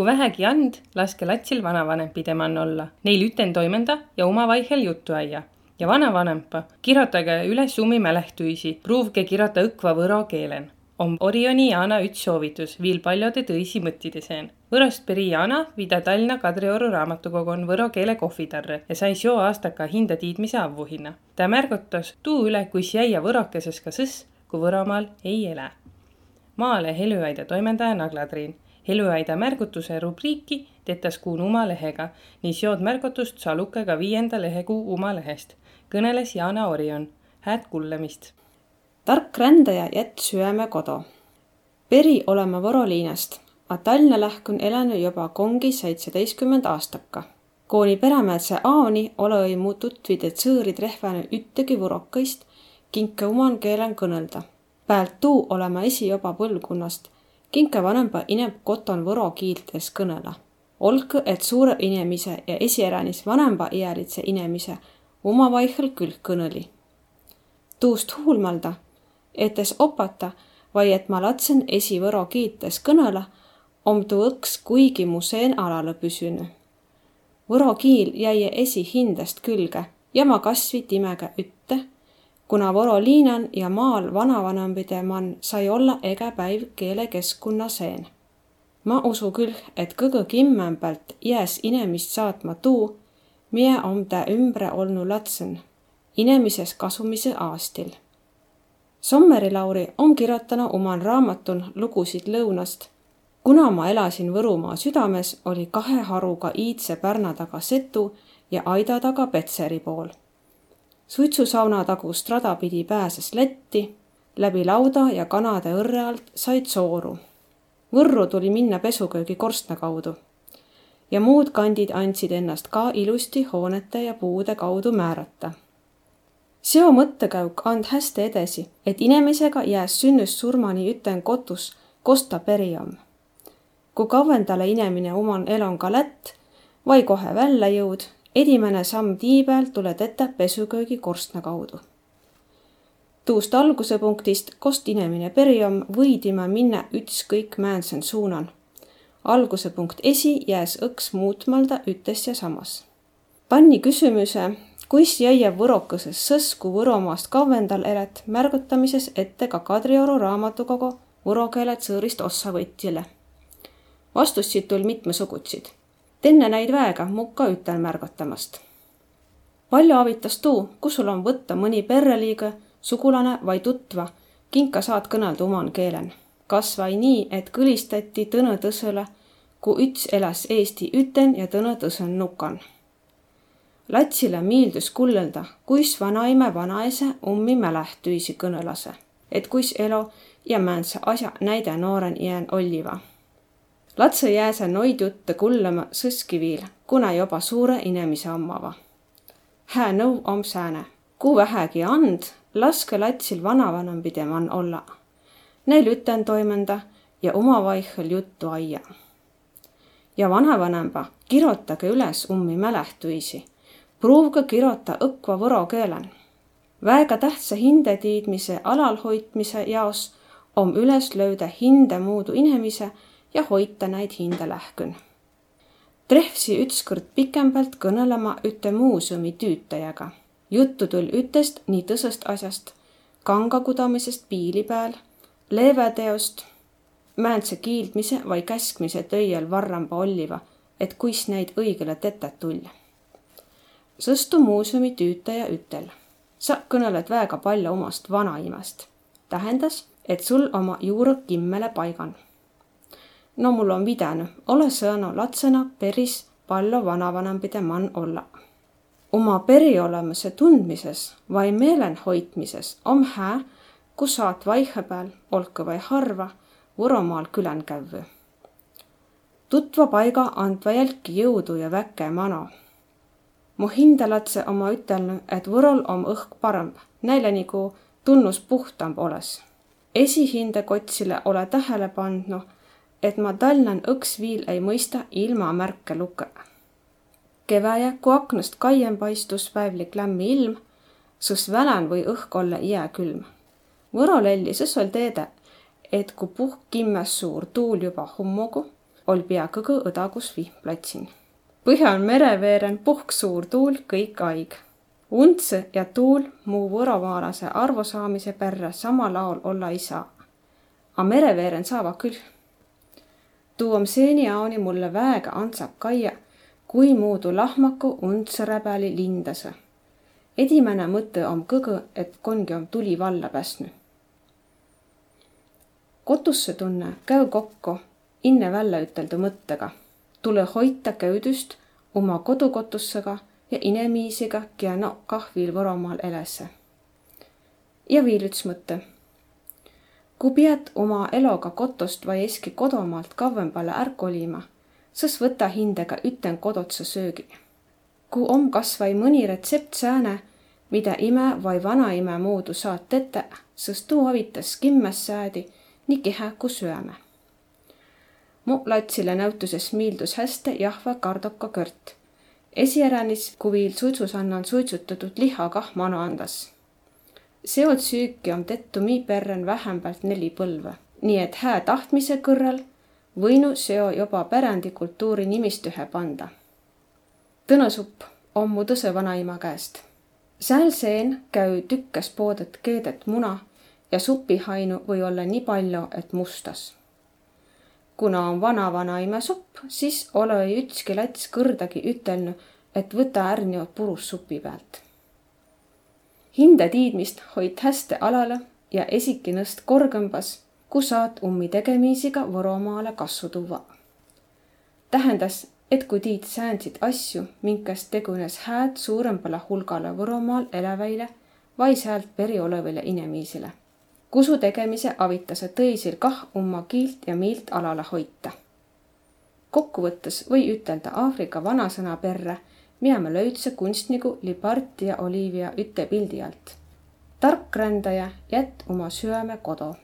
kui vähegi and, laske latsil vanavanem pidemann olla, neil üten toimenda ja omavaihel juttu aia. ja vanavanempa, kirjutage üles ummi mälehtuisi, pruuvge kirjutada õkva võro keelen on Orioni Jaana üks soovitus viil paljude tõisi mõttideseen. Võrost peri Jaana vida Tallinna Kadrioru raamatukogu on võro keele kohvitarre ja sai seo aastaka hinda tiidmise avvuhinna. ta märgutas tuu üle, kuis jäia võrokeses ka sõs, kui Võromaal ei elä. maale Helüaida toimendaja Naglatriin. Helüaida märgutuse rubriiki tetas kuun Uma lehega, nii seod märgutust saa lugeda viienda lehekuu Uma lehest. kõneles Jaana Orion. hääd kuulamist tark rändaja jätt süäme kodo. peri olema Võro liinast, a Tallinna lähkun elänu juba kongi seitseteistkümmend aastaka. kooni perämäedse aoni ole-i mu tutvide tsõõrid rehvane üttegi võrokõist, kinke uman keelen kõnelda. päält tuu olema esi juba põlvkonnast, kinke vanempa ineb koton võro kiiltes kõnela. olgu, et suure inemise ja esieränis vanempa iälitse inemise omavaihel küll kõneli. tuust huulmalda etes opata, vai et ma latsen esivõro kiites kõnõla, om tuu õks kuigi mu seen alale püsünu. Võro kiil jäi esi hindest külge ja ma kasvi timega ütte, kuna Võro liinan ja maal vanavanambide man sai olla ega päiv keelekeskkonna seen. ma usu küll, et kõige kimmembält jääs inemist saatma tuu, mie om tä ümbre olnu latsen, inemises kasumise aastil Sommeri Lauri on kirjutanud omal raamatun Lugusid lõunast. kuna ma elasin Võrumaa südames, oli kahe haruga iidse pärna taga Setu ja aida taga Petseri pool. Suitsusauna tagust rada pidi pääses Lätti, läbi lauda ja kanade õrre alt said sooru. Võrru tuli minna pesuköögi korstna kaudu. ja muud kandid andsid ennast ka ilusti hoonete ja puude kaudu määrata seo mõttekäük and hästi edasi, et inimesega jääs sünnüst surmani üten kotus, kosta periam. kui kavvendale inemine oman elon ka lätt vai kohe välja jõud, edimene samm tii peal tuled ette pesuköögi korstna kaudu. tuust alguse punktist, kost inemine periam, võidime minna ükskõik määnsen suunan. alguse punkt esi jääs õks muutmalda ütes ja samas. panni küsimuse, kuis jäie võrokõses sõsku Võromaast kavvendal elet märgutamises ette ka Kadrioru raamatukogu võro keele tsõõrist ossavõtjale. vastussid tul mitmesugutsid. Tenne näid väega mukka ütel märgatamast. palju avitas tuu, kus sul on võtta mõni perreliige, sugulane vai tutva, kinka saad kõnelda oman keelen. kas vai nii, et kõlistati tõne tõsõle, kui üts elas Eesti üten ja tõne tõsõn nukan Latsile miildüs kullõlda, kuis vanaime vanaise ummi mälehtüisi kõnõlase, et kuis elo ja määntse asja näide nooren jään olliva. Latse jääse noid jutte kullama sõski viil, kuna joba suure inemise ommava. hää nõu om sääne, kui vähegi and, laske latsil vanavanem pideman olla. Neil üten toimenda ja omavaihel juttu aia. ja vanavanemba kirjutage üles ummi mälehtüisi pruuvge kirota õkva võro keelen. väega tähtsa hindetiidmise alalhoitmise jaos om üles lööda hinde muudu inemise ja hoita näid hinde lähkün. trehvsi ütskord pikembalt kõnelema üte muuseumi tüütajaga. juttu tul ütest nii tõsest asjast, kanga kudamisest piili peal, leeveteost, määntse kiildmise vai käskmise töiel varramba olliva, et kuis neid õigele tetet tulla Sõstu muuseumi tüütaja ütel. sa kõneled väga palju omast vanaimast. tähendas, et sul oma juurõk kimmele paigan. No mul on videnu, ole sõnu latsena päris palju vanavanambide man olla. oma periolemuse tundmises vai meelen hoidmises on hää, kus saad vaihepääl, olgu või harva, Võromaal külän kävvü. tutva paiga andva jälki jõudu ja väke mano mu hindelatse oma ütelnud, et Võrol om õhk parem, näile nagu tunnus puhtam oles. esihinde kotsile ole tähele pandnud, et ma Tallinnan õks viil ei mõista ilma märke lugeda. keväja, kui aknast kaiem paistus päevlik lämmi ilm, sõs välän või õhk olla jääkülm. Võro lelli sõs ol teede, et kui puhk kimmes suur tuul juba hummugu, ol pea kõgõ õdagus vihm platsin. põhjal mereveeren puhk suur tuul kõik aig. Untse ja tuul muu võrovaalase arvosaamise perre sama laol olla ei saa. A mereveeren saava küll. Tuu om seeniaoni mulle väega antsap kaia, kui muudu lahmaku untse räbäli lindase. edimäne mõte om kõgõ, et kongi om tuli valla päsnü kotusse tunne käü kokku inne välja üteldu mõttega. tule hoita käüdüst oma kodukotussega ja inemiisiga, kia no kah viil Võromaal elesse. ja viil üts mõte. Kui pead oma eloga kotost vai eski kodomaalt kavvembale ärk kolima, sõs võta hindega üten kodotsa söögi. kui om kasvai mõni retsept sääne, mida ime vai vanaime moodu saad tete, sõs tuu avitas kimmes säädi nii kehä kui süäme mu latsile näutuses miildus hästi jahva kardoka kõrt. esieränis, kui viil suitsus annan suitsutatud liha kah manu andas. Seod süüki on tettu mi perren vähembalt neli põlve, nii et hää tahtmise kõrral võinu seo juba pärandikultuuri nimistühe panda. tõnõsupp on mu tõse vanaima käest. sääl seen käü tükkas poodet keedet muna ja supihainu või olla nii palju, et mustas kuna on vanavanaime supp, siis ole ütski lats kõrdagi ütelnud, et võta ärni purus supi pealt. Hinde tiidmist hoid hästi alale ja esiki nõst korgõmbas, kui saad ummi tegemiisiga Võromaale kasvu tuua. tähendas, et kui tiid säänsid asju, minkas tegunes hääd suurempale hulgale Võromaal eläväile vai säält periolevile inemiisile kusu tegemise avitase tõisil kah oma kiilt ja miilt alale hoita. kokkuvõttes või ütelda Aafrika vanasõna perre, mida me löüdse kunstniku Libarti ja Olivia üte pildi alt. tark rändaja, jät oma süäme kodu